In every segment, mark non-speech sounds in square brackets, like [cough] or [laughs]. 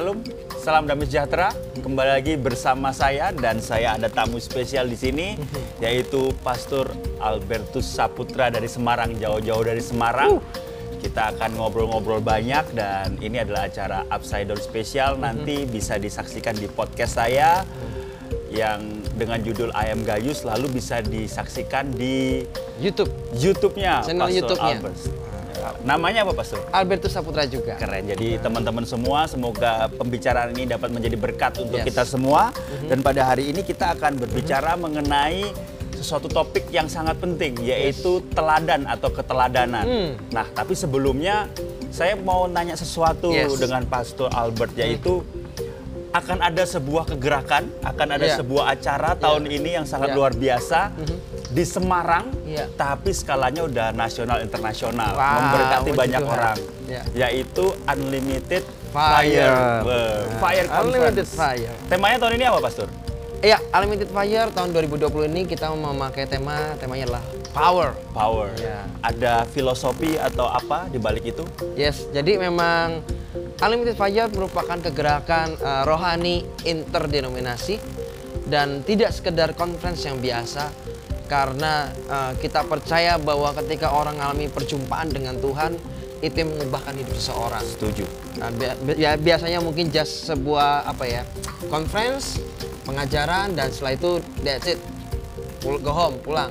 Shalom, salam damai sejahtera. Kembali lagi bersama saya dan saya ada tamu spesial di sini yaitu Pastor Albertus Saputra dari Semarang, jauh-jauh dari Semarang. Kita akan ngobrol-ngobrol banyak dan ini adalah acara Upside Down spesial. Nanti bisa disaksikan di podcast saya yang dengan judul Ayam Gayus lalu bisa disaksikan di YouTube YouTube-nya Channel Pastor YouTube-nya. Albert. Namanya apa Pastor? Albertus Saputra juga. Keren. Jadi teman-teman semua, semoga pembicaraan ini dapat menjadi berkat untuk Yes. kita semua. Dan pada hari ini kita akan berbicara mengenai sesuatu topik yang sangat penting, yaitu teladan atau keteladanan. Hmm. Nah, tapi sebelumnya saya mau nanya sesuatu Yes. dengan Pastor Albert, yaitu akan ada sebuah kegerakan, akan ada Iya. sebuah acara tahun ini yang sangat Iya. luar biasa di Semarang, Iya. tapi skalanya udah nasional internasional, Wow, memberkati puji banyak Tuhan. orang, Iya. yaitu Unlimited Fire. Fire, Wah, Fire Unlimited. Fire. Temanya tahun ini apa, Pastor? Iya, Unlimited Fire tahun 2020 ini kita memakai tema temanya adalah power. Power. Iya. Ada filosofi atau apa di balik itu? Yes, jadi memang Unlimited Fire merupakan kegerakan eh, rohani interdenominasi dan tidak sekedar conference yang biasa karena eh, kita percaya bahwa ketika orang mengalami perjumpaan dengan Tuhan itu yang mengubahkan hidup seseorang. Setuju. Nah, bi- bi- ya biasanya mungkin just sebuah apa ya conference pengajaran dan setelah itu that's it Pul- go home pulang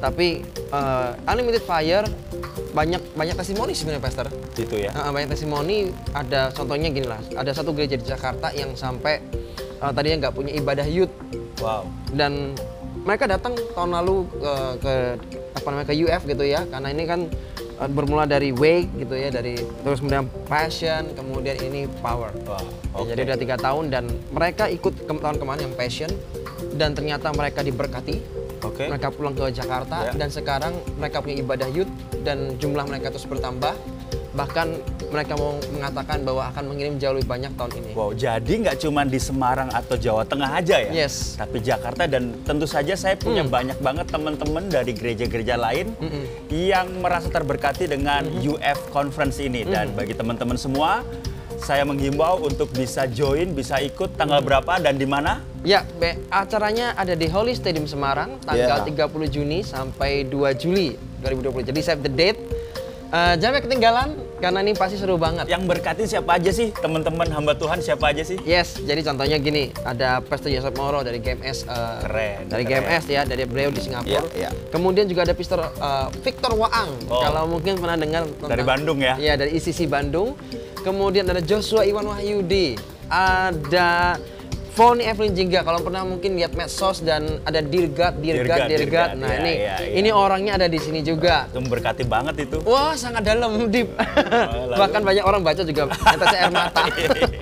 tapi eh, unlimited fire banyak banyak testimoni sebenarnya pastor Itu ya. Nah, banyak testimoni ada contohnya gini lah ada satu gereja di Jakarta yang sampai eh, tadinya nggak punya ibadah youth Wow. dan mereka datang tahun lalu eh, ke apa namanya ke UF gitu ya karena ini kan eh, bermula dari wake gitu ya dari terus kemudian passion kemudian ini power Wah, Ya, oke. jadi udah tiga tahun dan mereka ikut ke tahun kemarin yang passion dan ternyata mereka diberkati Oke. mereka pulang ke Jakarta Ya. dan sekarang mereka punya ibadah youth dan jumlah mereka terus bertambah bahkan mereka mau mengatakan bahwa akan mengirim jauh lebih banyak tahun ini Wow, jadi nggak cuma di Semarang atau Jawa Tengah aja ya? Yes. Tapi Jakarta dan tentu saja saya punya Hmm. banyak banget teman-teman dari gereja-gereja lain Mm-mm. yang merasa terberkati dengan UF Conference ini. Dan bagi teman-teman semua, saya menghimbau untuk bisa join, bisa ikut tanggal berapa dan di mana? Ya, be- acaranya ada di Holy Stadium Semarang tanggal Yeah. 30 Juni sampai 2 Juli 2020. Jadi save the date. Eh, jangan ketinggalan karena ini pasti seru banget. Yang berkati siapa aja sih? Teman-teman hamba Tuhan siapa aja sih? Yes, jadi contohnya gini, ada Pastor Yosef Moro dari GMS eh, Keren, dari keren. GMS ya, dari beliau di Singapura. Iya, iya. Kemudian juga ada Pastor eh, Victor Waang. Oh. Kalau mungkin pernah dengar tentang Dari Bandung ya? Iya, dari ICC Bandung. Kemudian ada Joshua Iwan Wahyudi. Ada Foni Evelyn Jingga, kalau pernah mungkin lihat medsos dan ada Dirgat, Dirgat, Dirgat. Nah Iya, ini, iya, iya. ini orangnya ada di sini juga. Itu memberkati banget itu. Wah sangat dalam, [laughs] deep. lalu? Bahkan banyak orang baca juga tetes air mata.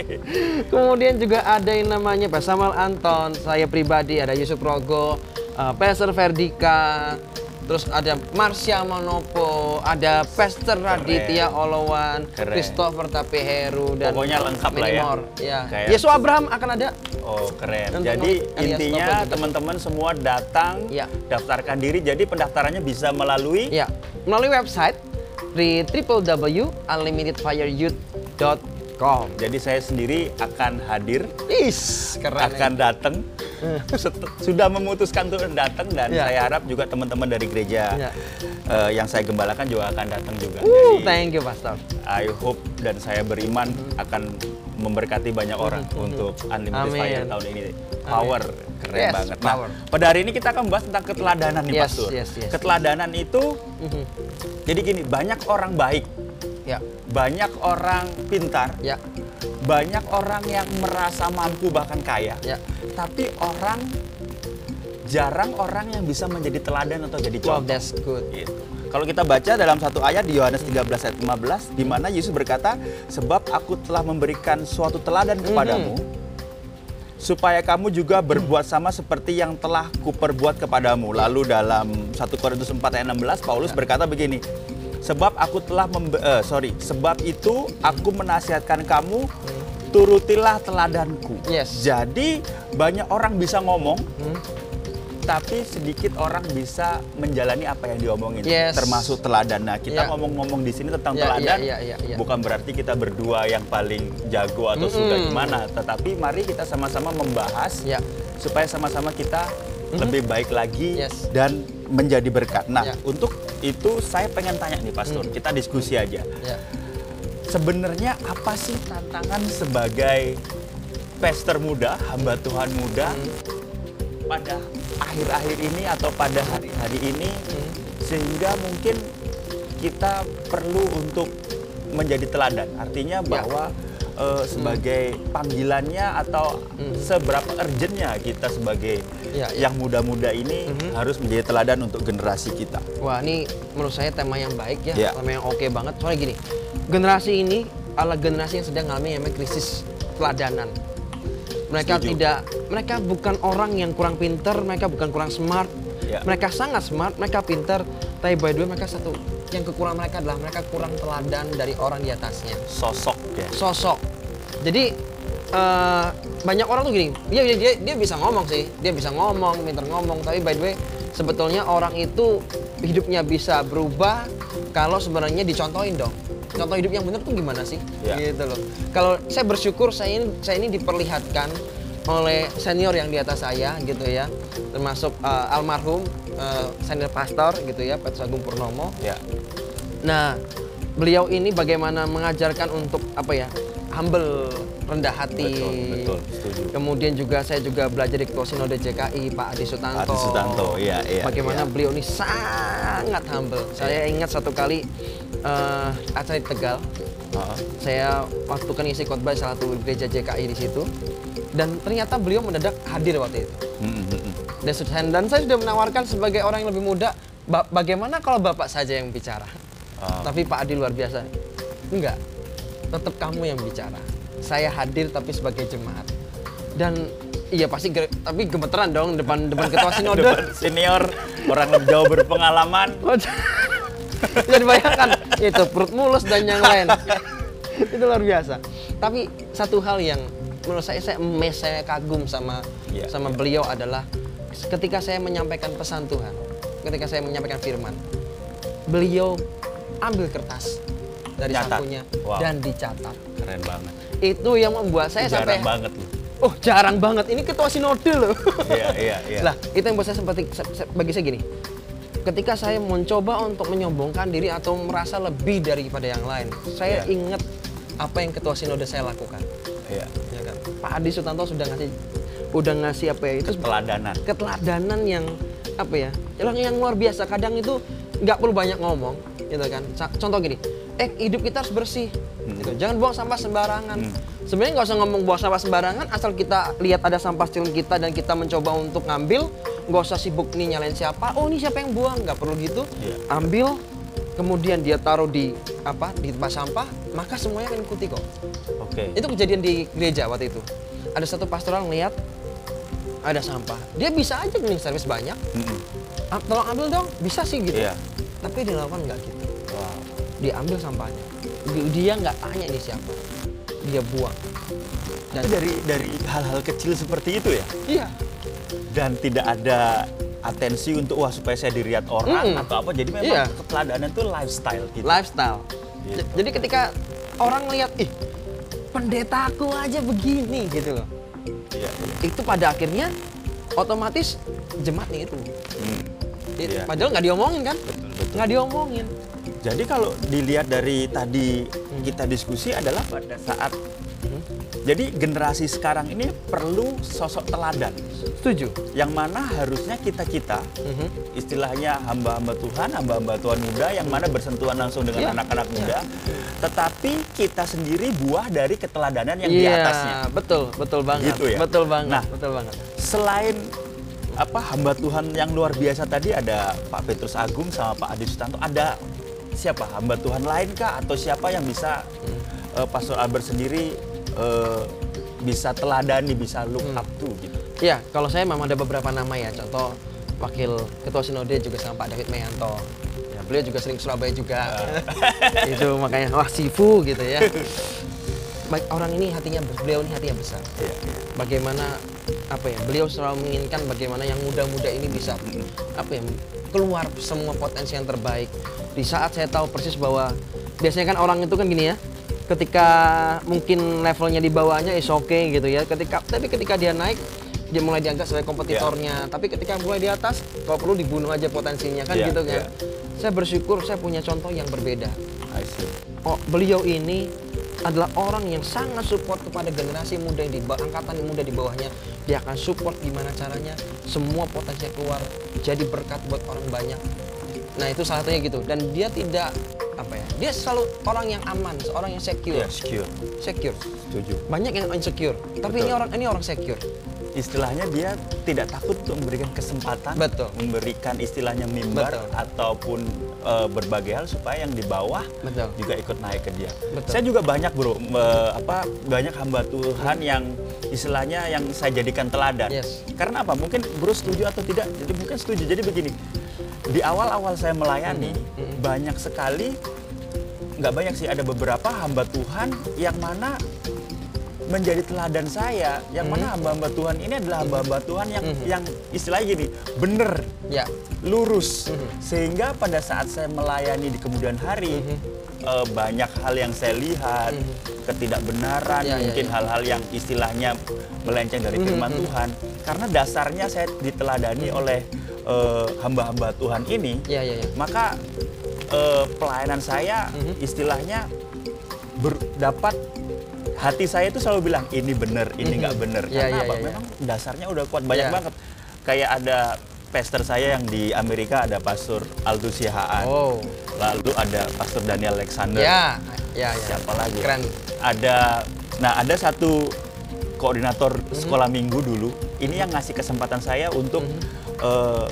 [laughs] Kemudian juga ada yang namanya Pak Samuel Anton, saya pribadi ada Yusuf Rogo, uh, Pastor Verdika, terus ada Marsha Manopo, ada Pastor Raditya Olowan. Christopher Tapeheru dan Pokoknya lengkap lah ya. more. Ya. Kayak- Yesus Abraham akan ada. Oh keren. Untuk Jadi alias intinya teman-teman semua datang, Ya. daftarkan diri. Jadi pendaftarannya bisa melalui Ya, melalui website di www.unlimitedfireyouth.com. Jadi saya sendiri akan hadir, Is, keren. akan datang. [laughs] Sudah memutuskan untuk datang dan Ya. saya harap juga teman-teman dari gereja Ya. eh, yang saya gembalakan juga akan datang juga. Uh, Jadi thank you, Pastor. I hope dan saya beriman akan memberkati banyak orang untuk Unlimited Amin. Fire tahun ini. Power, keren Yes, banget. power. Nah, pada hari ini kita akan bahas tentang keteladanan nih, Yes, Pastor. yes, yes. Keteladanan itu, Mhm. jadi gini, banyak orang baik, Ya, banyak orang pintar, ya, banyak orang yang merasa mampu bahkan kaya, ya. Tapi orang jarang orang yang bisa menjadi teladan atau jadi Wow, contoh. that's good. Gitu. Kalau kita baca dalam satu ayat di Yohanes 13 ayat 15 di mana Yesus berkata, "Sebab aku telah memberikan suatu teladan kepadamu supaya kamu juga berbuat sama seperti yang telah kuperbuat kepadamu." Lalu dalam 1 Korintus 4 ayat 16 Paulus berkata begini, "Sebab aku telah membe- eh, sorry, sebab itu aku menasihatkan kamu turutilah teladanku." Yes. Jadi banyak orang bisa ngomong Hmm. tapi sedikit orang bisa menjalani apa yang diomongin, Yes. termasuk teladan. Nah, kita Ya. ngomong-ngomong di sini tentang Ya, teladan, ya, ya, bukan berarti kita berdua yang paling jago atau suka Mm-mm. gimana, tetapi mari kita sama-sama membahas Ya. supaya sama-sama kita lebih baik lagi Yes. dan menjadi berkat. Nah, untuk itu saya pengen tanya nih, Pastor, Mm. kita diskusi aja. Ya. Sebenarnya apa sih tantangan sebagai pastor muda, hamba Tuhan muda pada akhir-akhir ini atau pada hari-hari ini sehingga mungkin kita perlu untuk menjadi teladan. Artinya bahwa eh, sebagai panggilannya atau seberapa urgentnya kita sebagai Ya, ya. yang muda-muda ini harus menjadi teladan untuk generasi kita. Wah, ini menurut saya tema yang baik ya, Ya. tema yang oke banget. Soalnya gini, generasi ini adalah generasi yang sedang mengalami yang krisis teladanan. Mereka Setuju. tidak, mereka bukan orang yang kurang pinter, mereka bukan kurang smart. Ya. Mereka sangat smart, mereka pinter, tapi by the way mereka satu yang kekurangan mereka adalah mereka kurang teladan dari orang di atasnya. Sosok ya. Sosok. Jadi eh, banyak orang tuh gini, dia, dia dia dia bisa ngomong sih, dia bisa ngomong, pinter ngomong, tapi by the way sebetulnya orang itu hidupnya bisa berubah kalau sebenarnya dicontohin dong. Contoh hidup yang benar tuh gimana sih? Ya. Gitu loh. Kalau saya bersyukur saya ini saya ini diperlihatkan oleh senior yang di atas saya gitu ya, termasuk eh, almarhum eh, senior pastor gitu ya, Petrus Agung Purnomo. Ya. Nah, beliau ini bagaimana mengajarkan untuk apa ya? Humble, rendah hati. Betul, betul, setuju. Kemudian juga saya juga belajar di Ketua Sinode JKI Pak Adi Sutanto. Adi Sutanto, iya, iya, Bagaimana iya. beliau ini sangat humble. Saya ingat satu kali eh, acara di Tegal, Heeh. saya waktu kan isi khotbah salah satu gereja JKI di situ. Dan ternyata beliau mendadak hadir waktu itu. Mm, mm, mm. Dan, sudah- dan saya sudah menawarkan sebagai orang yang lebih muda, "Ba- bagaimana kalau bapak saja yang bicara? Ah. Tapi Pak Adi luar biasa. Enggak, tetap kamu yang bicara. Saya hadir tapi sebagai jemaat. Dan iya pasti, tapi gemeteran dong depan depan ketua [laughs] sinode. Depan senior, orang jauh berpengalaman. Jadi bayangkan itu perut mulus dan yang lain. itu luar biasa. Tapi satu hal yang menurut saya saya emes, saya kagum sama Iya, sama iya. beliau adalah ketika saya menyampaikan pesan Tuhan, ketika saya menyampaikan firman, beliau ambil kertas dari Catat. sakunya Wow. dan dicatat. Keren banget. Itu yang membuat saya Jarang sampai banget loh. Oh, jarang banget. Ini ketua sinode loh. Iya, iya, iya. Lah, itu yang buat saya seperti se- se- bagi saya gini. Ketika saya mencoba untuk menyombongkan diri atau merasa lebih daripada yang lain, saya Iya. ingat apa yang ketua sinode saya lakukan. Iya. Ya kan? Pak Adi Sutanto sudah ngasih udah ngasih apa ya itu Teladanan. keteladanan yang apa ya yang yang luar biasa kadang itu nggak perlu banyak ngomong gitu kan contoh gini eh hidup kita harus bersih gitu. jangan buang sampah sembarangan sebenarnya nggak usah ngomong buang sampah sembarangan asal kita lihat ada sampah sekeliling kita dan kita mencoba untuk ngambil nggak usah sibuk nih nyalain siapa oh ini siapa yang buang nggak perlu gitu Iya. ambil kemudian dia taruh di apa di tempat sampah maka semuanya akan ikuti kok Oke. itu kejadian di gereja waktu itu. Ada satu pastoral ngeliat ada sampah. Dia bisa aja cleaning service banyak. Mm-mm. "Ah, Tolong ambil dong, bisa sih gitu. Iya. Tapi dia lakukan nggak gitu. Wow. Dia ambil sampahnya. Di- Dia nggak tanya ini siapa. Dia buang. Dan dari dari hal-hal kecil seperti itu ya, iya, dan tidak ada atensi untuk wah supaya saya dilihat orang Mm-mm. atau apa. Jadi memang Iya. keteladanan itu lifestyle kita. lifestyle. Gitu. Jadi ketika orang lihat, ih pendetaku aja begini gitu loh. Iya, iya. Itu pada akhirnya otomatis jemaat niru. Hmm. It- Iya. Padahal nggak diomongin kan? Nggak diomongin. Jadi kalau dilihat dari tadi kita diskusi adalah pada saat jadi generasi sekarang ini perlu sosok teladan Setuju. yang mana harusnya kita-kita Mhm. istilahnya hamba-hamba Tuhan, hamba-hamba Tuhan muda yang mana bersentuhan langsung dengan Iya. anak-anak muda, tetapi kita sendiri buah dari keteladanan yang di Iya, atasnya. betul, betul banget. Gitu ya? Betul banget, Nah. betul banget. Selain apa hamba Tuhan yang luar biasa tadi ada Pak Petrus Agung sama Pak Adi Sutanto, ada siapa hamba Tuhan lain kah atau siapa yang bisa eh, Pastor Albert sendiri eh, bisa teladani, bisa look Hmm. up to gitu. Iya, kalau saya memang ada beberapa nama ya. Contoh Wakil Ketua Sinode juga sama Pak David Meyanto. Ya, beliau juga sering Surabaya juga. itu makanya wah Sifu gitu ya. Baik orang ini hatinya beliau ini hatinya besar. Iya, Bagaimana apa ya beliau selalu menginginkan bagaimana yang muda-muda ini bisa apa ya keluar semua potensi yang terbaik di saat saya tahu persis bahwa biasanya kan orang itu kan gini ya ketika mungkin levelnya di bawahnya is oke okay, gitu ya ketika tapi ketika dia naik dia mulai dianggap sebagai kompetitornya tapi ketika mulai di atas kalau perlu dibunuh aja potensinya kan Yeah, gitu kan yeah. saya bersyukur saya punya contoh yang berbeda I see. oh, beliau ini adalah orang yang sangat support kepada generasi muda yang di angkatan yang muda di bawahnya. Dia akan support gimana caranya semua potensi keluar jadi berkat buat orang banyak. Nah itu salah satunya gitu. Dan dia tidak apa ya? Dia selalu orang yang aman, seorang yang secure, Ya, secure. secure. Setuju. Banyak yang insecure, tapi Betul. ini orang ini orang secure. Istilahnya dia tidak takut untuk memberikan kesempatan, Betul. memberikan istilahnya mimbar Betul. ataupun eh, berbagai hal supaya yang di bawah Betul. juga ikut naik ke dia. Betul. Saya juga banyak bro, eh, apa banyak hamba Tuhan yang istilahnya yang saya jadikan teladan. Yes. Karena apa? Mungkin bro setuju atau tidak? Jadi mungkin setuju. Jadi begini, di awal-awal saya melayani banyak sekali, nggak banyak sih ada beberapa hamba Tuhan yang mana menjadi teladan saya, yang mana hamba-hamba Tuhan ini adalah hamba-hamba Tuhan yang yang istilahnya gini, bener, Ya, lurus, sehingga pada saat saya melayani di kemudian hari eh, banyak hal yang saya lihat, ketidakbenaran, Ya, ya, mungkin ya. hal-hal yang istilahnya melenceng dari firman Tuhan, karena dasarnya saya diteladani oleh eh, hamba-hamba Tuhan ini, ya, ya, ya. maka eh, pelayanan saya istilahnya ber- dapat hati saya itu selalu bilang ini bener, ini nggak bener. Ya, Karena ya, apa? ya, ya. Memang dasarnya udah kuat banyak Ya. banget. Kayak ada pastor saya yang di Amerika ada pastor Aldous Sihaan. Oh, Lalu ada pastor Daniel Alexander. ya, ya, ya. Siapa lagi? Keren. Ada nah ada satu koordinator Mhm. sekolah minggu dulu ini yang ngasih kesempatan saya untuk Mhm. Eh,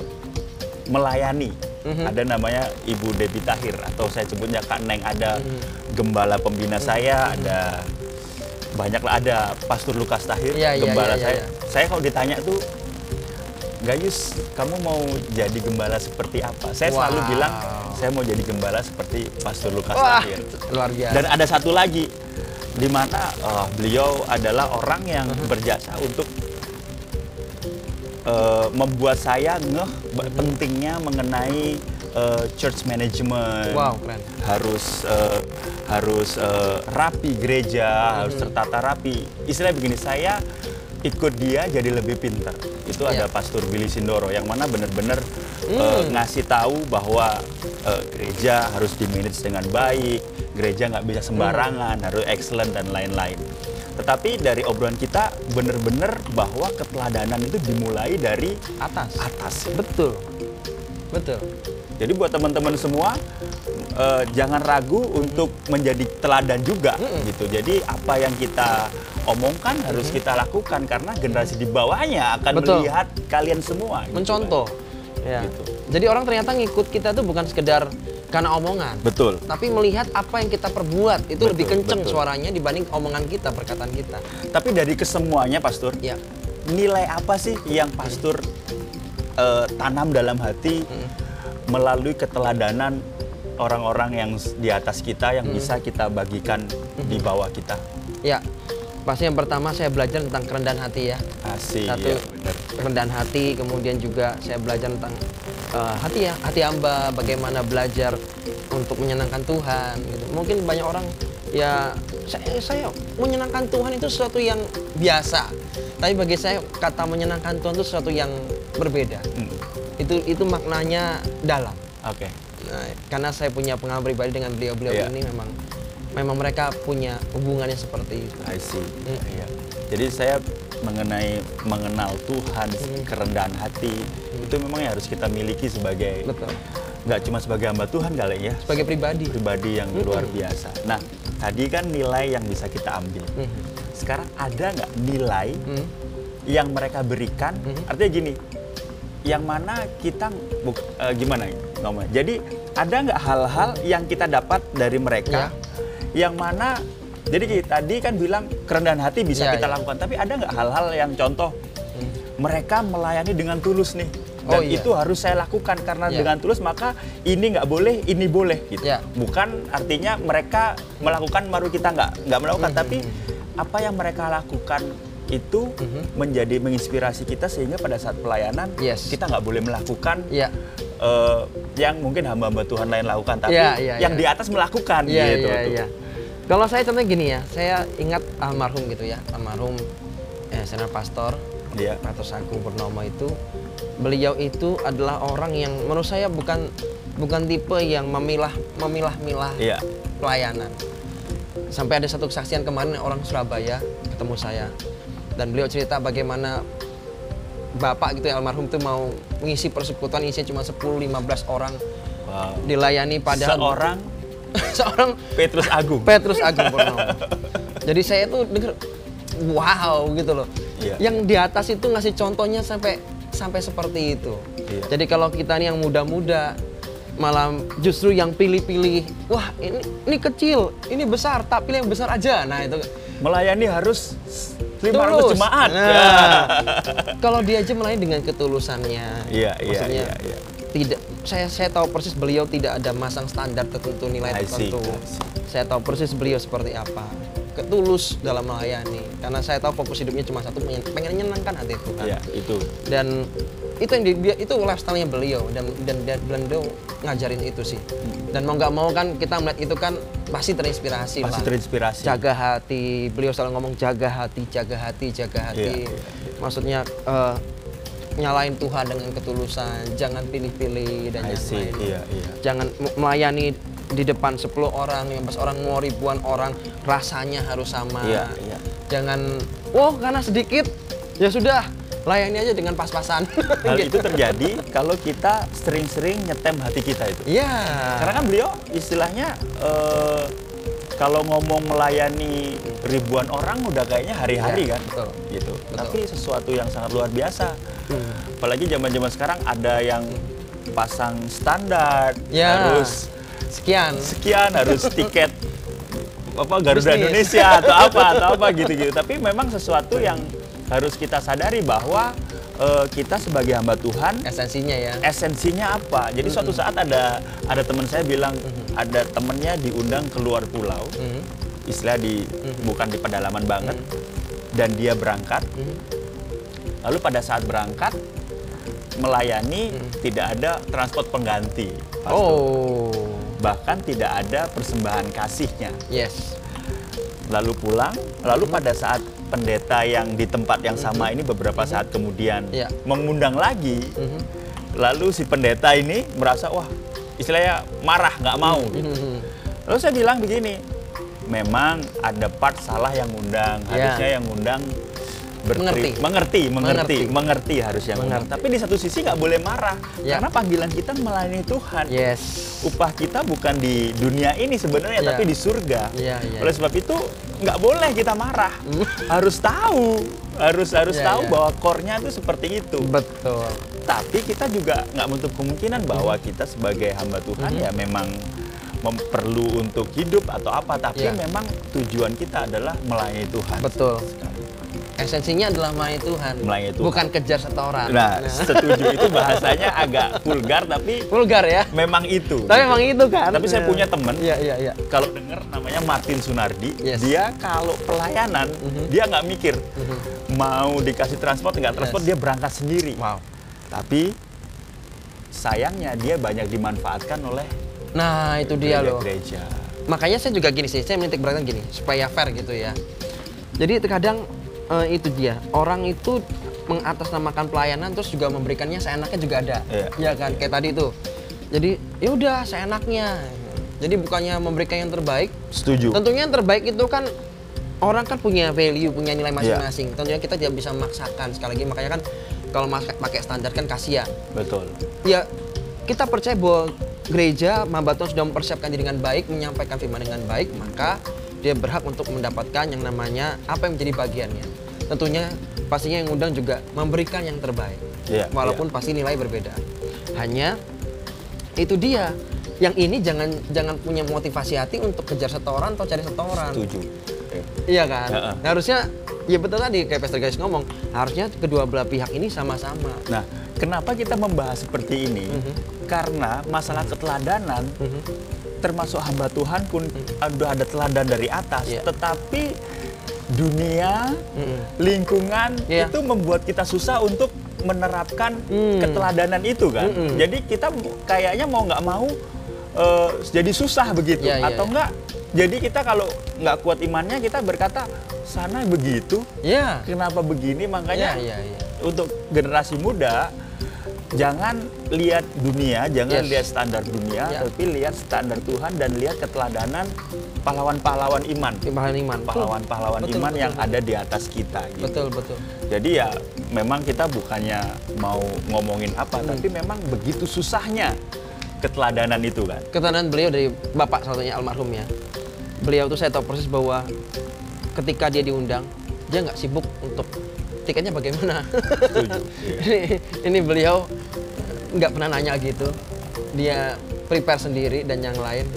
melayani. Ada namanya Ibu Debi Tahir atau saya sebutnya Kak Neng. Ada Mhm. gembala pembina saya, ada banyak lah ada Pastor Lukas Tahir, Iya, iya, gembala iya, iya, saya. iya. Saya kalau ditanya tuh Gayus, kamu mau jadi gembala seperti apa? Saya selalu Wow. bilang, saya mau jadi gembala seperti Pastor Lukas Wah, Tahir. luar biasa. Dan ada satu lagi, di mana eh, beliau adalah orang yang Uh-huh. berjasa untuk eh, membuat saya ngeh pentingnya mengenai eh, church management. Wow, keren. Harus eh, harus eh, rapi gereja, harus Uh-huh. tertata rapi. Istilah begini, saya ikut dia jadi lebih pintar. Itu ada Iya. Pastor Billy Sindoro yang mana benar-benar eh, Hmm. ngasih tahu bahwa eh, gereja harus dimanage dengan baik, gereja nggak bisa sembarangan, Hmm. harus excellent dan lain-lain. Tetapi dari obrolan kita benar-benar bahwa keteladanan itu dimulai dari Atas. atas. Betul. Betul. Jadi buat teman-teman semua eh, jangan ragu untuk menjadi teladan juga gitu. Jadi apa yang kita omongkan harus kita lakukan karena generasi di bawahnya akan Betul. melihat kalian semua. gitu Mencontoh. kan. Ya. Gitu. Jadi orang ternyata ngikut kita tuh bukan sekedar karena omongan. Betul. Tapi melihat apa yang kita perbuat itu Betul, lebih kenceng betul. suaranya dibanding omongan kita, perkataan kita. Tapi dari kesemuanya, Pastor, Ya. nilai apa sih yang pastor eh, tanam dalam hati melalui keteladanan orang-orang yang di atas kita yang bisa kita bagikan di bawah kita Ya. Pasti yang pertama saya belajar tentang kerendahan hati ya. asik Satu ya, kerendahan hati, kemudian juga saya belajar tentang eh, hati ya, hati hamba, bagaimana belajar untuk menyenangkan Tuhan gitu. Mungkin banyak orang ya saya, saya menyenangkan Tuhan itu sesuatu yang biasa. Tapi bagi saya kata menyenangkan Tuhan itu sesuatu yang berbeda. Hmm, Itu itu maknanya dalam. oke Nah, karena saya punya pengalaman pribadi dengan beliau-beliau Iya. ini memang memang mereka punya hubungannya seperti itu. I see. Hmm. Iya. Jadi saya mengenai mengenal Tuhan, Hmm. kerendahan hati itu memang yang harus kita miliki sebagai Betul. nggak cuma sebagai hamba Tuhan kali ya, Sebagai pribadi. pribadi yang luar biasa. Nah, tadi kan nilai yang bisa kita ambil. Mhm. Sekarang ada nggak nilai Mhm. yang mereka berikan? Mhm. Artinya gini, yang mana kita buk- eh, gimana ya? Jadi ada nggak hal-hal yang kita dapat dari mereka, Ya. Yang mana jadi tadi kan bilang kerendahan hati bisa Ya, kita ya. lakukan, tapi ada nggak hal-hal yang contoh mereka melayani dengan tulus nih? Oh, Dan iya. itu harus saya lakukan karena Ya. dengan tulus maka ini nggak boleh, ini boleh gitu. Ya. Bukan artinya mereka melakukan baru kita nggak nggak melakukan, Mhm. tapi apa yang mereka lakukan itu menjadi menginspirasi kita sehingga pada saat pelayanan Yes. kita nggak boleh melakukan Iya. eh, yang mungkin hamba-hamba Tuhan lain lakukan, tapi Iya, iya, yang iya. di atas melakukan Iya, gitu. tuh. iya. Kalau saya contohnya gini ya, saya ingat almarhum gitu ya, almarhum eh, senior pastor, Iya. Pastor Sagung Purnomo itu, beliau itu adalah orang yang menurut saya bukan bukan tipe yang memilah memilah-milah Iya. pelayanan. Sampai ada satu kesaksian kemarin orang Surabaya ketemu saya dan beliau cerita bagaimana bapak gitu ya almarhum itu mau mengisi persekutuan isinya cuma 10-15 orang Wow. dilayani padahal Seorang [laughs] seorang Petrus Agung. Petrus Agung Purnomo. [laughs] Jadi saya tuh denger wow gitu loh. Iya. Yang di atas itu ngasih contohnya sampai sampai seperti itu. Iya. Jadi kalau kita nih yang muda-muda malah justru yang pilih-pilih, wah ini ini kecil, ini besar, tak pilih yang besar aja. Nah, itu Melayani harus 500 tulus. jemaat. Nah, [laughs] kalau dia aja melayani dengan ketulusannya. Iya, iya, iya, iya. Tidak saya saya tahu persis beliau tidak ada masang standar tertentu nilai I tertentu. See. Saya tahu persis beliau seperti apa. Ketulus dalam melayani. Karena saya tahu fokus hidupnya cuma satu, pengen, pengen menyenangkan hati Tuhan. Iya, itu. Dan itu yang di- dia itu lifestyle-nya beliau dan dan dan beliau ngajarin itu sih. Dan mau nggak mau kan kita melihat itu kan pasti terinspirasi Pasti lah. terinspirasi. Jaga hati. Beliau selalu ngomong jaga hati, jaga hati, jaga hati. Iya, iya. Maksudnya eh, nyalain Tuhan dengan ketulusan, jangan pilih-pilih dan I yang see. lain. Iya, iya. Jangan melayani di depan 10 orang, 15 orang, mau ribuan orang, rasanya harus sama. Iya, iya. Jangan, oh karena sedikit, ya sudah, layani aja dengan pas-pasan. Hal [laughs] Gitu. itu terjadi kalau kita sering-sering nyetem hati kita itu. Iya. Karena kan beliau istilahnya eh, kalau ngomong melayani ribuan orang udah kayaknya hari-hari Iya, kan, betul. gitu. Betul. Tapi sesuatu yang sangat luar biasa. Hmm. Apalagi zaman-zaman sekarang ada yang pasang standar, Ya. harus Sekian. sekian, harus [laughs] tiket apa Garuda Bisnis. Indonesia atau apa atau apa gitu-gitu. Tapi memang sesuatu yang harus kita sadari bahwa eh, kita sebagai hamba Tuhan Esensinya ya. esensinya apa? Jadi suatu saat ada ada teman saya bilang ada temennya diundang keluar pulau, Mhm. istilah di bukan di pedalaman banget, dan dia berangkat. Mhm. Lalu pada saat berangkat melayani tidak ada transport pengganti, Pastor. Oh. bahkan tidak ada persembahan kasihnya. Yes. Lalu pulang, lalu pada saat pendeta yang di tempat yang sama ini beberapa saat kemudian Iya. mengundang lagi, Mhm. lalu si pendeta ini merasa wah istilahnya marah nggak mau gitu. Mhm. Lalu saya bilang begini, memang ada part salah yang undang, Ya. harusnya yang undang berteri- Mengerti. mengerti, mengerti, Mengerti. mengerti harus yang undang. Mengerti. Tapi di satu sisi nggak boleh marah, Ya. karena panggilan kita melayani Tuhan. Yes. Upah kita bukan di dunia ini sebenarnya, Ya. tapi di surga. Iya, iya. Oleh sebab itu nggak boleh kita marah, harus tahu, harus harus Ya, tahu ya. bahwa core-nya itu seperti itu. Betul. Tapi kita juga nggak menutup kemungkinan bahwa kita sebagai hamba Tuhan Mhm. ya memang mem- perlu untuk hidup atau apa, tapi Ya. memang tujuan kita adalah melayani Tuhan. Betul. Sekali. Esensinya adalah melayani Tuhan. Melayani Tuhan. Bukan kejar setoran. Nah, setuju itu bahasanya agak vulgar tapi vulgar ya. memang itu. Tapi gitu. emang itu kan. Tapi saya punya teman Iya, iya, iya. kalau dengar namanya Martin Sunardi, Yes. dia kalau pelayanan Mhm. dia nggak mikir mau dikasih transport nggak transport Yes. dia berangkat sendiri. Wow. Tapi sayangnya dia banyak dimanfaatkan oleh Nah, itu dia loh. gereja. Makanya saya juga gini sih, saya menitik beratkan gini, supaya fair gitu ya. Jadi terkadang eh, itu dia, orang itu mengatasnamakan pelayanan terus juga memberikannya seenaknya juga ada. Iya. Iya kan, kayak tadi tuh. Jadi ya udah seenaknya. Jadi bukannya memberikan yang terbaik, Setuju. tentunya yang terbaik itu kan orang kan punya value, punya nilai Iya. masing-masing. Tentunya kita tidak bisa memaksakan sekali lagi. Makanya kan kalau pakai standar kan kasihan. Betul. Ya kita percaya bahwa gereja Mamba Tuhan sudah mempersiapkan diri dengan baik, menyampaikan firman dengan baik, maka dia berhak untuk mendapatkan yang namanya apa yang menjadi bagiannya. Tentunya pastinya yang undang juga memberikan yang terbaik. Iya, Walaupun pasti nilai berbeda. Hanya itu dia. Yang ini jangan jangan punya motivasi hati untuk kejar setoran atau cari setoran. Setuju. Iya kan? Heeh. Nah, harusnya ya betul tadi kayak Pastor Guys ngomong, harusnya kedua belah pihak ini sama-sama. Nah, kenapa kita membahas seperti ini? Mhm. Karena masalah keteladanan Mhm. termasuk hamba Tuhan pun ada ada teladan dari atas, Iya. tetapi dunia, Mm-mm. lingkungan Iya. itu membuat kita susah untuk menerapkan Hmm. keteladanan itu kan. Mm-mm. Jadi kita kayaknya mau nggak mau eh, jadi susah begitu Iya, iya, atau iya. enggak jadi kita kalau nggak kuat imannya kita berkata sana begitu, Ya. kenapa begini makanya Ya, ya, ya. untuk generasi muda jangan lihat dunia, jangan Yes. lihat standar dunia, Ya. tapi lihat standar Tuhan dan lihat keteladanan pahlawan-pahlawan iman, Timbalan iman. pahlawan-pahlawan Betul, iman betul, yang betul. ada di atas kita. Gitu. Betul, betul. Jadi ya memang kita bukannya mau ngomongin apa, Hmm. tapi memang begitu susahnya keteladanan itu kan. Keterangan beliau dari bapak satunya almarhum ya. Beliau tuh saya tahu persis bahwa ketika dia diundang, dia nggak sibuk untuk tiketnya bagaimana. Setuju. [laughs] Ini, ini beliau nggak pernah nanya gitu. Dia prepare sendiri dan yang lain.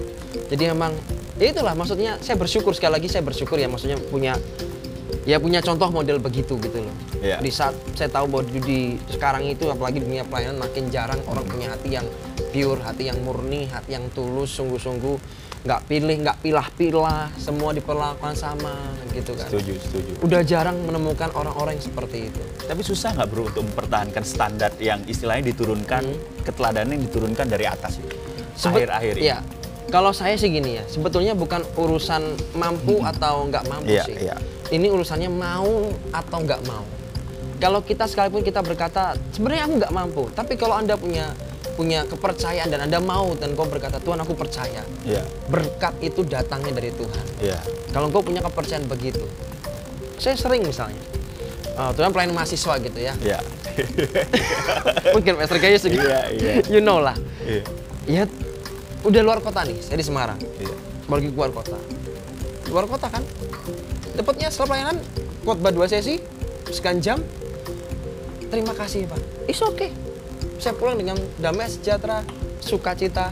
Jadi memang ya itulah maksudnya saya bersyukur sekali lagi saya bersyukur ya maksudnya punya ya punya contoh model begitu gitu loh. Iya. Di saat saya tahu bahwa di, di sekarang itu apalagi dunia pelayanan makin jarang orang punya hati yang pure, hati yang murni, hati yang tulus, sungguh-sungguh nggak pilih, nggak pilah-pilah, semua diperlakukan sama gitu kan. Setuju, setuju. Udah jarang menemukan orang-orang yang seperti itu. Tapi susah nggak bro untuk mempertahankan standar yang istilahnya diturunkan, keteladanan yang diturunkan dari atas Akhir-akhir ini. Iya. Kalau saya sih gini ya, sebetulnya bukan urusan mampu atau nggak mampu Iya, sih. iya. Ini urusannya mau atau nggak mau. Kalau kita sekalipun kita berkata, sebenarnya aku nggak mampu, tapi kalau anda punya punya kepercayaan dan anda mau dan kau berkata Tuhan aku percaya, Iya, berkat itu datangnya dari Tuhan. iya. Kalau kau punya kepercayaan begitu, saya sering misalnya, uh, Tuhan pelayan mahasiswa gitu ya, Iya. [laughs] mungkin Gayus gitu, Iya, iya. you know lah. Iya. Ya, udah luar kota nih, saya di Semarang. Iya. Pergi keluar kota. Luar kota kan? Dapatnya setelah pelayanan, khotbah dua sesi, sekian jam. Terima kasih Pak. It's okay. Saya pulang dengan damai sejahtera, sukacita.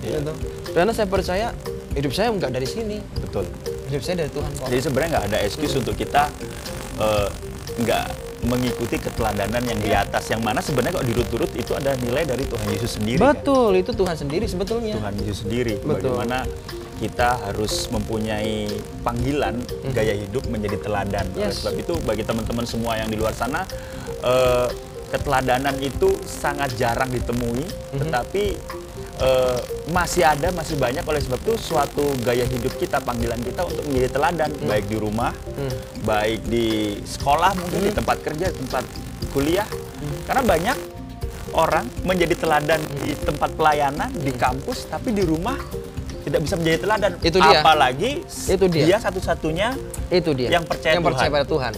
Iya. Gitu. Karena saya percaya hidup saya nggak dari sini. Betul. Hidup saya dari Tuhan kok. Jadi sebenarnya nggak ada excuse untuk kita eh, nggak mengikuti keteladanan yang di Iya. atas yang mana sebenarnya kalau dirut-turut itu ada nilai dari Tuhan Yesus sendiri. kan? Betul, itu Tuhan sendiri sebetulnya. Tuhan Yesus sendiri. Betul. Bagaimana kita harus mempunyai panggilan gaya hidup menjadi teladan. Oleh Hmm. Yes. sebab itu bagi teman-teman semua yang di luar sana eh, keteladanan itu sangat jarang ditemui, Hmm. tetapi eh, masih ada, masih banyak. Oleh sebab itu suatu gaya hidup kita, panggilan kita untuk menjadi teladan, baik di rumah, Hmm. baik di sekolah, mungkin di tempat kerja, tempat kuliah. Hmm. Karena banyak orang menjadi teladan di tempat pelayanan, di kampus, tapi di rumah tidak bisa menjadi teladan. Itu dia. Apalagi Itu dia. satu-satunya Itu dia. Yang percaya yang percaya Tuhan. pada Tuhan.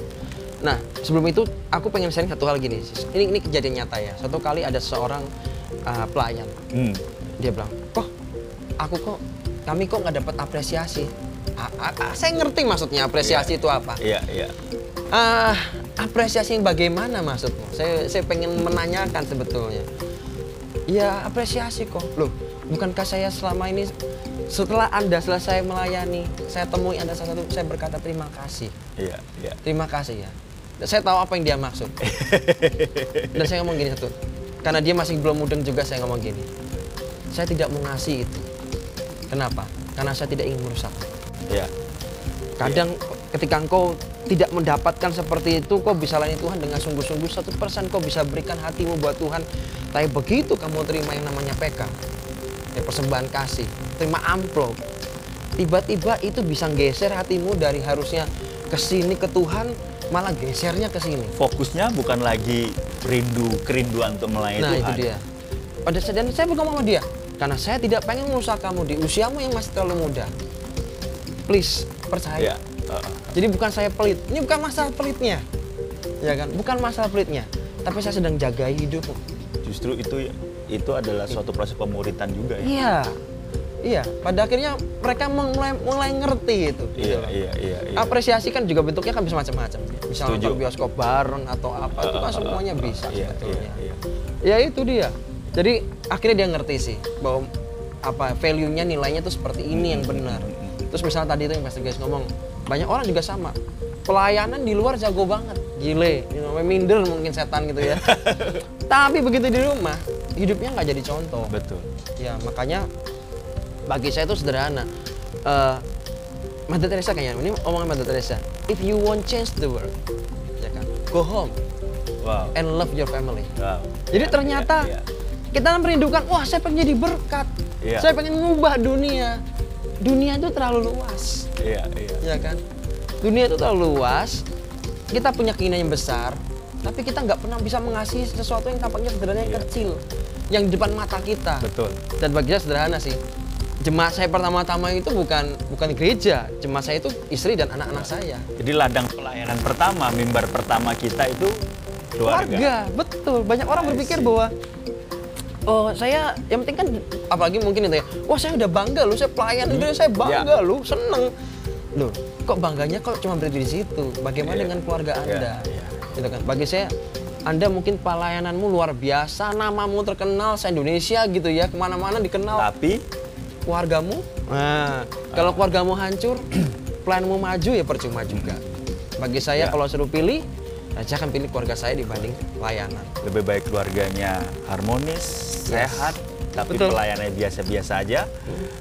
Nah, sebelum itu aku pengen sharing satu hal gini. Sis. Ini ini kejadian nyata ya. Satu kali ada seorang uh, pelayan. hmm, Dia bilang, "Kok aku kok kami kok nggak dapat apresiasi?" A- a- a- saya ngerti maksudnya apresiasi Iya. itu apa. Iya, iya. Ah, apresiasi yang bagaimana maksudmu? Saya saya pengen menanyakan sebetulnya. Ya apresiasi kok. Loh, bukankah saya selama ini setelah Anda selesai melayani, saya temui Anda salah satu, saya berkata terima kasih. Iya, iya. Terima kasih ya. Saya tahu apa yang dia maksud. Dan saya ngomong gini satu. Karena dia masih belum mudeng juga saya ngomong gini. Saya tidak mau ngasih itu. Kenapa? Karena saya tidak ingin merusak. Iya. Kadang ketika engkau tidak mendapatkan seperti itu, kau bisa layani Tuhan dengan sungguh-sungguh satu persen kau bisa berikan hatimu buat Tuhan. Tapi begitu kamu terima yang namanya PK, ya persembahan kasih, terima amplop, tiba-tiba itu bisa geser hatimu dari harusnya ke sini ke Tuhan, malah gesernya ke sini. Fokusnya bukan lagi rindu, kerinduan untuk melayani Nah Tuhan. itu dia. Pada saat dan saya bergumul sama dia, karena saya tidak pengen merusak kamu di usiamu yang masih terlalu muda. Please percaya. Iya. uh, Jadi bukan saya pelit, ini bukan masalah pelitnya, ya kan? Bukan masalah pelitnya, tapi saya sedang jaga hidupmu. justru itu itu adalah suatu proses pemuritan juga ya. Iya, iya. Pada akhirnya mereka mulai mulai ngerti itu. gitu Iya, loh. iya, iya, iya. Apresiasi kan juga bentuknya kan bisa macam-macam. Bisa Setuju. nonton bioskop bareng atau apa itu kan Uh, uh, semuanya uh, bisa iya, sebetulnya. iya, iya. Ya itu dia. Jadi akhirnya dia ngerti sih bahwa apa value-nya nilainya tuh seperti ini yang benar. Terus misalnya tadi itu yang Pastor Guys ngomong, banyak orang juga sama. Pelayanan di luar jago banget, gile, you know, minder mungkin setan gitu ya. [laughs] Tapi begitu di rumah, hidupnya nggak jadi contoh. Betul. Ya makanya bagi saya itu sederhana. Eh, Mother Teresa kayaknya ini omongan Mother Teresa. If you want change the world, ya kan, go home Wow. and love your family. wow. Jadi Ya, ternyata ya, ya. kita merindukan, wah saya pengen jadi berkat, Iya. saya pengen mengubah dunia. Dunia itu terlalu luas, Iya, iya. ya kan? Dunia itu terlalu luas. Kita punya keinginan yang besar, tapi kita nggak pernah bisa mengasihi sesuatu yang tampaknya sederhana yang Iya. kecil, yang di depan mata kita. Betul. Dan bagi saya sederhana sih. Jemaat saya pertama-tama itu bukan bukan gereja, jemaat saya itu istri dan anak-anak saya. Jadi ladang pelayanan pertama, mimbar pertama kita itu keluarga. keluarga betul banyak orang berpikir bahwa oh saya yang penting kan apalagi mungkin itu ya wah saya udah bangga loh saya pelayan itu saya bangga Ya. loh seneng loh kok bangganya kok cuma berhenti di situ bagaimana Iya. dengan keluarga Iya, anda iya. gitu kan bagi saya anda mungkin pelayananmu luar biasa namamu terkenal se Indonesia gitu ya ke mana-mana dikenal Tapi keluargamu nah kalau keluargamu hancur [clears throat] planmu maju ya percuma juga bagi saya Ya. kalau suruh pilih saya akan pilih keluarga saya dibanding pelayanan lebih baik keluarganya harmonis, sehat, tapi Betul. pelayanannya biasa-biasa aja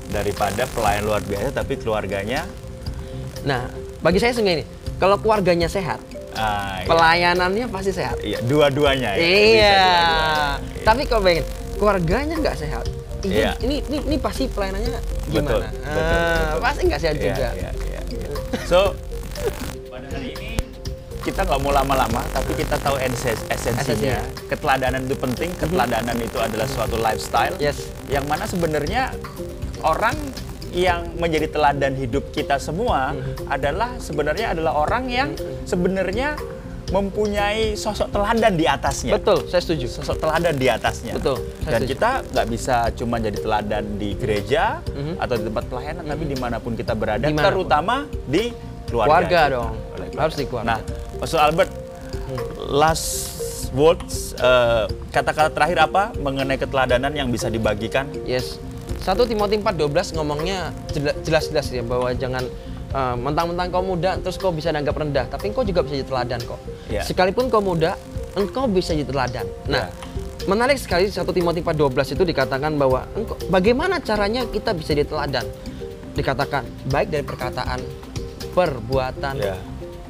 daripada pelayan luar biasa tapi keluarganya nah bagi saya sehingga ini kalau keluarganya sehat ah, iya. pelayanannya pasti sehat Iya, dua-duanya ya. Iya dua-duanya. tapi kalau pengen keluarganya nggak sehat Iya. ini, ini ini pasti pelayanannya Betul, gimana betul, Ah, betul. pasti nggak sehat Iya, juga iya, iya, iya. So, pada hari ini kita nggak mau lama-lama, tapi kita tahu esensi- esensinya. Esensinya. Keteladanan itu penting. Keteladanan itu adalah suatu lifestyle. Yes. Yang mana sebenarnya orang yang menjadi teladan hidup kita semua Mm-hmm. adalah sebenarnya adalah orang yang sebenarnya mempunyai sosok teladan di atasnya betul saya setuju sosok teladan di atasnya. Betul, saya Dan setuju. kita nggak bisa cuma jadi teladan di gereja Mhm. atau di tempat pelayanan, tapi di mana pun kita berada, Di mana pun. terutama di keluarga. Keluarga kita. dong. Oleh Harus di keluarga. Nah, Pastor Albert, last words, eh, kata-kata terakhir apa mengenai keteladanan yang bisa dibagikan? Yes. 1 Timotius 4:12 ngomongnya jela- jelas-jelas ya bahwa jangan eh, mentang-mentang kau muda terus kau bisa dianggap rendah, tapi engkau juga bisa jadi teladan kok. Ya. Sekalipun kau muda, engkau bisa jadi teladan. Nah, Ya. menarik sekali 1 Timotius 4:12 itu dikatakan bahwa engkau, bagaimana caranya kita bisa jadi teladan? Dikatakan baik dari perkataan, perbuatan, Ya.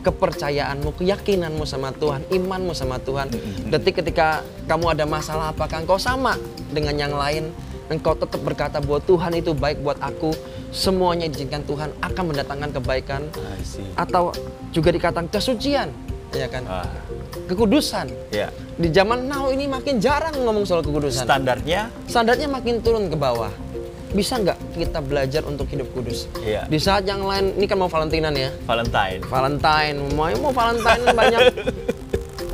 kepercayaanmu, keyakinanmu sama Tuhan, imanmu sama Tuhan. Detik ketika kamu ada masalah, apakah engkau sama dengan yang lain? Engkau tetap berkata bahwa Tuhan itu baik buat aku. Semuanya diizinkan Tuhan akan mendatangkan kebaikan. Atau juga dikatakan kesucian, ya kan? Ah, Kekudusan. ya. Di zaman now ini makin jarang ngomong soal kekudusan. Standarnya Standarnya makin turun ke bawah. Bisa nggak kita belajar untuk hidup kudus? Iya. Di saat yang lain, ini kan mau Valentinean ya. Valentine. Valentine mau mau Valentine banyak [laughs]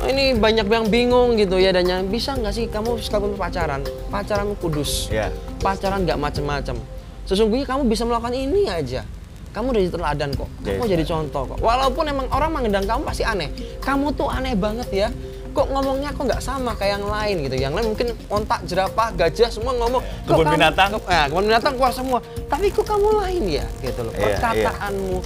Oh, ini banyak yang bingung gitu ya dan yang bisa nggak sih kamu sekalipun pacaran? Pacaran kudus. Ya. pacaran nggak macem-macem. Sesungguhnya kamu bisa melakukan ini aja. Kamu udah jadi teladan kok. Kamu Yes. jadi contoh kok. Walaupun emang orang memandang kamu pasti aneh. Kamu tuh aneh banget ya. Kok ngomongnya kok nggak sama kayak yang lain gitu. Yang lain mungkin ontak jerapah gajah semua ngomong "Kok Kebun kamu- binatang." ke- eh, kebun binatang keluar semua. Tapi kok kamu lain ya? Gitu loh Iya, iya. perkataanmu.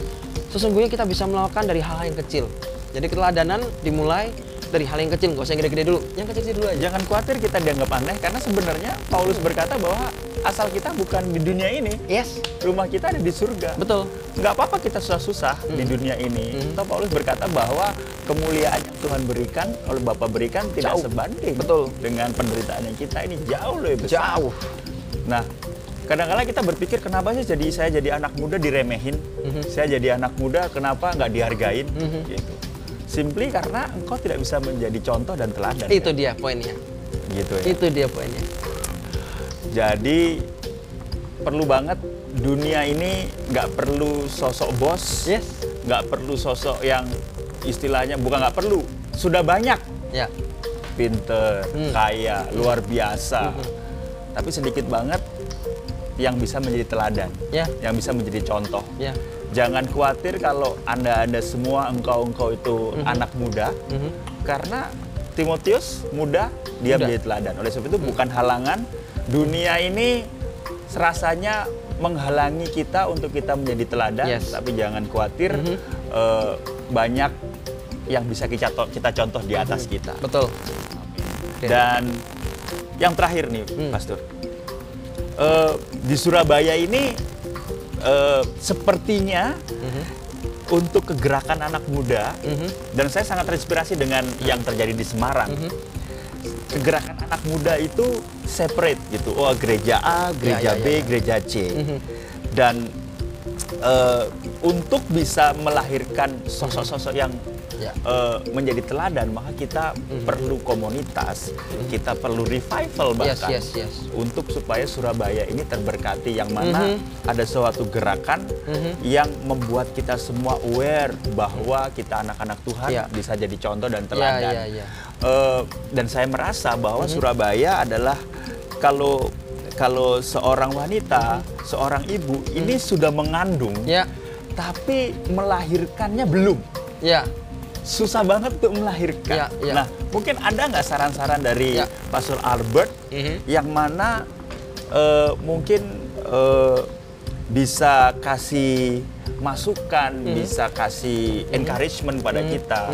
Sesungguhnya kita bisa melakukan dari hal yang kecil. Jadi keteladanan dimulai dari hal yang kecil nggak usah yang gede-gede dulu yang kecil-kecil dulu aja Jangan khawatir kita dianggap aneh karena sebenarnya Paulus berkata bahwa asal kita bukan di dunia ini, yes rumah kita ada di surga. betul Nggak apa-apa kita susah-susah di dunia ini. Hmm. Toh Paulus berkata bahwa kemuliaan yang Tuhan berikan, oleh Bapa berikan tidak Jauh. sebanding Betul. dengan penderitaan yang kita ini jauh lebih besar. jauh Nah, kadang-kadang kita berpikir kenapa sih jadi saya jadi anak muda diremehin, Mhm. saya jadi anak muda kenapa nggak dihargain, Mhm. gitu. Simply karena engkau tidak bisa menjadi contoh dan teladan. itu kan? dia poinnya gitu ya. itu dia poinnya Jadi perlu banget dunia ini nggak perlu sosok bos, yes nggak perlu sosok yang istilahnya bukan nggak perlu, sudah banyak ya pinter, Hmm. kaya, luar biasa, Mhm. tapi sedikit banget yang bisa menjadi teladan, ya yang bisa menjadi contoh. ya Jangan khawatir kalau anda anda semua engkau engkau itu Mhm. anak muda, Mhm. karena Timotius muda dia Muda. menjadi teladan. Oleh sebab itu bukan halangan dunia ini serasanya menghalangi kita untuk kita menjadi teladan, Yes. tapi jangan khawatir Mhm. eh, banyak yang bisa kita to- kita contoh di atas kita. betul Oke. Dan yang terakhir nih, Hmm. Pastor, Eh, di Surabaya ini eh, sepertinya Mhm. untuk kegerakan anak muda Mhm. dan saya sangat terinspirasi dengan yang terjadi di Semarang. Mhm. Kegerakan anak muda itu separate gitu. Oh, gereja A, gereja ya, B, ya. gereja C. Mhm. Dan eh, untuk bisa melahirkan sosok-sosok yang Ya. eh, menjadi teladan, maka kita perlu komunitas, kita perlu revival Mhm. Yes, bahkan yes, yes. untuk supaya Surabaya ini terberkati yang mana ada suatu gerakan Mhm. yang membuat kita semua aware bahwa kita anak-anak Tuhan Ya. bisa jadi contoh dan Ya, teladan. ya, ya. Eh, dan saya merasa bahwa Mhm. Surabaya adalah kalau kalau seorang wanita, seorang ibu ini sudah mengandung, Mhm. Ya, tapi melahirkannya belum. ya. Susah banget tuh melahirkan. Ya, ya. Nah, mungkin ada nggak saran-saran dari Ya. Pastor Albert Mhm. yang mana eh, mungkin eh, bisa kasih masukan, Mhm. bisa kasih encouragement pada kita,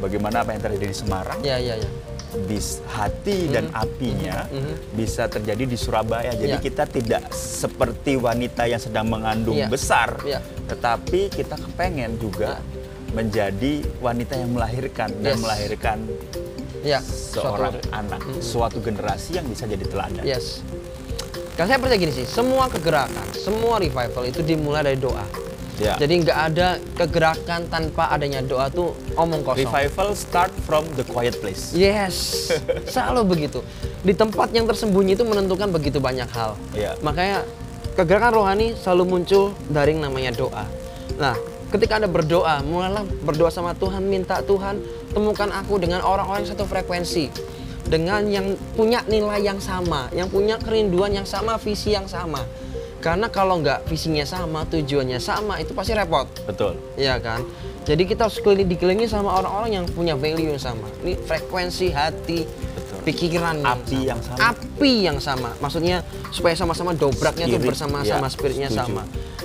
bagaimana apa yang terjadi di Semarang, Ya, ya, ya. bis hati dan apinya Mhm. bisa terjadi di Surabaya. Jadi Ya. kita tidak seperti wanita yang sedang mengandung Ya. besar, Ya. tetapi kita kepengen juga menjadi wanita yang melahirkan dan Yes. melahirkan Ya, seorang suatu- anak, suatu generasi yang bisa jadi teladan. Yes. Kalau saya percaya gini sih, semua kegerakan, semua revival itu dimulai dari doa. Ya. Jadi nggak ada kegerakan tanpa adanya doa tuh omong kosong. Revival start from the quiet place. Yes, [laughs] selalu begitu. Di tempat yang tersembunyi itu menentukan begitu banyak hal. Iya. Makanya kegerakan rohani selalu muncul dari namanya doa. Nah, ketika Anda berdoa, mulailah berdoa sama Tuhan, minta Tuhan temukan aku dengan orang-orang yang satu frekuensi. Dengan yang punya nilai yang sama, yang punya kerinduan yang sama, visi yang sama. Karena kalau nggak visinya sama, tujuannya sama, itu pasti repot. Betul. Iya kan? Jadi kita harus keliling, dikelilingi sama orang-orang yang punya value yang sama. Ini frekuensi hati, Betul. pikiran Api yang sama. Api yang sama. Maksudnya supaya sama-sama dobraknya tuh Spirit, bersama-sama ya, spiritnya setuju. sama.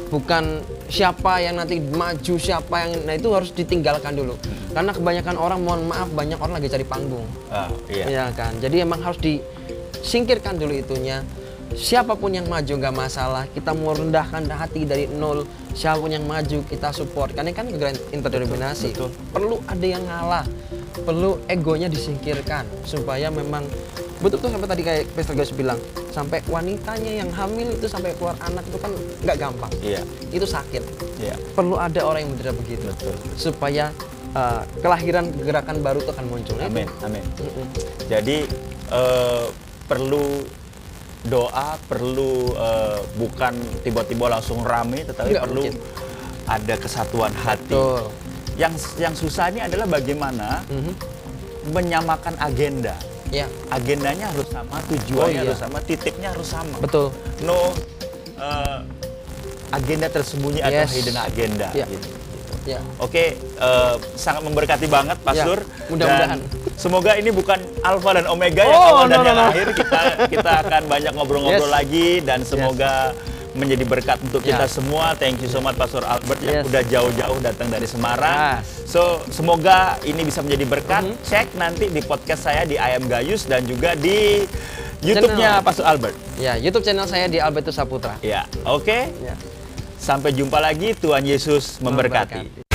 Bukan siapa yang nanti maju, siapa yang nah itu harus ditinggalkan dulu. Karena kebanyakan orang mohon maaf banyak orang lagi cari panggung. Ah, iya. Iya kan? Jadi emang harus disingkirkan dulu itunya. Siapa pun yang maju nggak masalah. Kita mau rendahkan hati dari nol. Siapa pun yang maju kita support. Karena kan kegerakan interdenominasi. betul. Perlu ada yang ngalah. Perlu egonya disingkirkan supaya memang betul tuh sampai tadi kayak Pastor Gus bilang sampai wanitanya yang hamil itu sampai keluar anak itu kan nggak gampang. Iya. Itu sakit. Iya. Perlu ada orang yang menderita begitu Betul. supaya uh, kelahiran gerakan baru itu akan muncul. Amin. Amin. Mm-mm. Jadi eh, perlu doa, perlu eh, bukan tiba-tiba langsung rame, tetapi Nggak perlu mungkin. ada kesatuan hati. Betul. Yang yang susah ini adalah bagaimana Mhm. menyamakan agenda. Ya, Agendanya harus sama, tujuannya Oh, iya. harus sama, titiknya harus sama. betul. No eh, agenda tersembunyi atau Yes. hidden agenda. Iya. gitu. Ya. Oke, eh, sangat memberkati banget Pak Ya, Sur. mudah-mudahan. Semoga ini bukan alfa dan omega yang Oh, awal dan no, no, yang no. akhir. Kita kita akan banyak ngobrol-ngobrol Yes. lagi dan semoga menjadi berkat untuk kita Ya. semua. Thank you so much Pastor Albert yang Yes. udah jauh-jauh datang dari Semarang. Yes. So, semoga ini bisa menjadi berkat. Mhm. Cek nanti di podcast saya di Ayam Gayus dan juga di YouTube-nya. Pastor Albert. Ya, YouTube channel saya di Albertus Saputra. Ya, oke. Ya. Sampai jumpa lagi. Tuhan Yesus memberkati. Memberkati.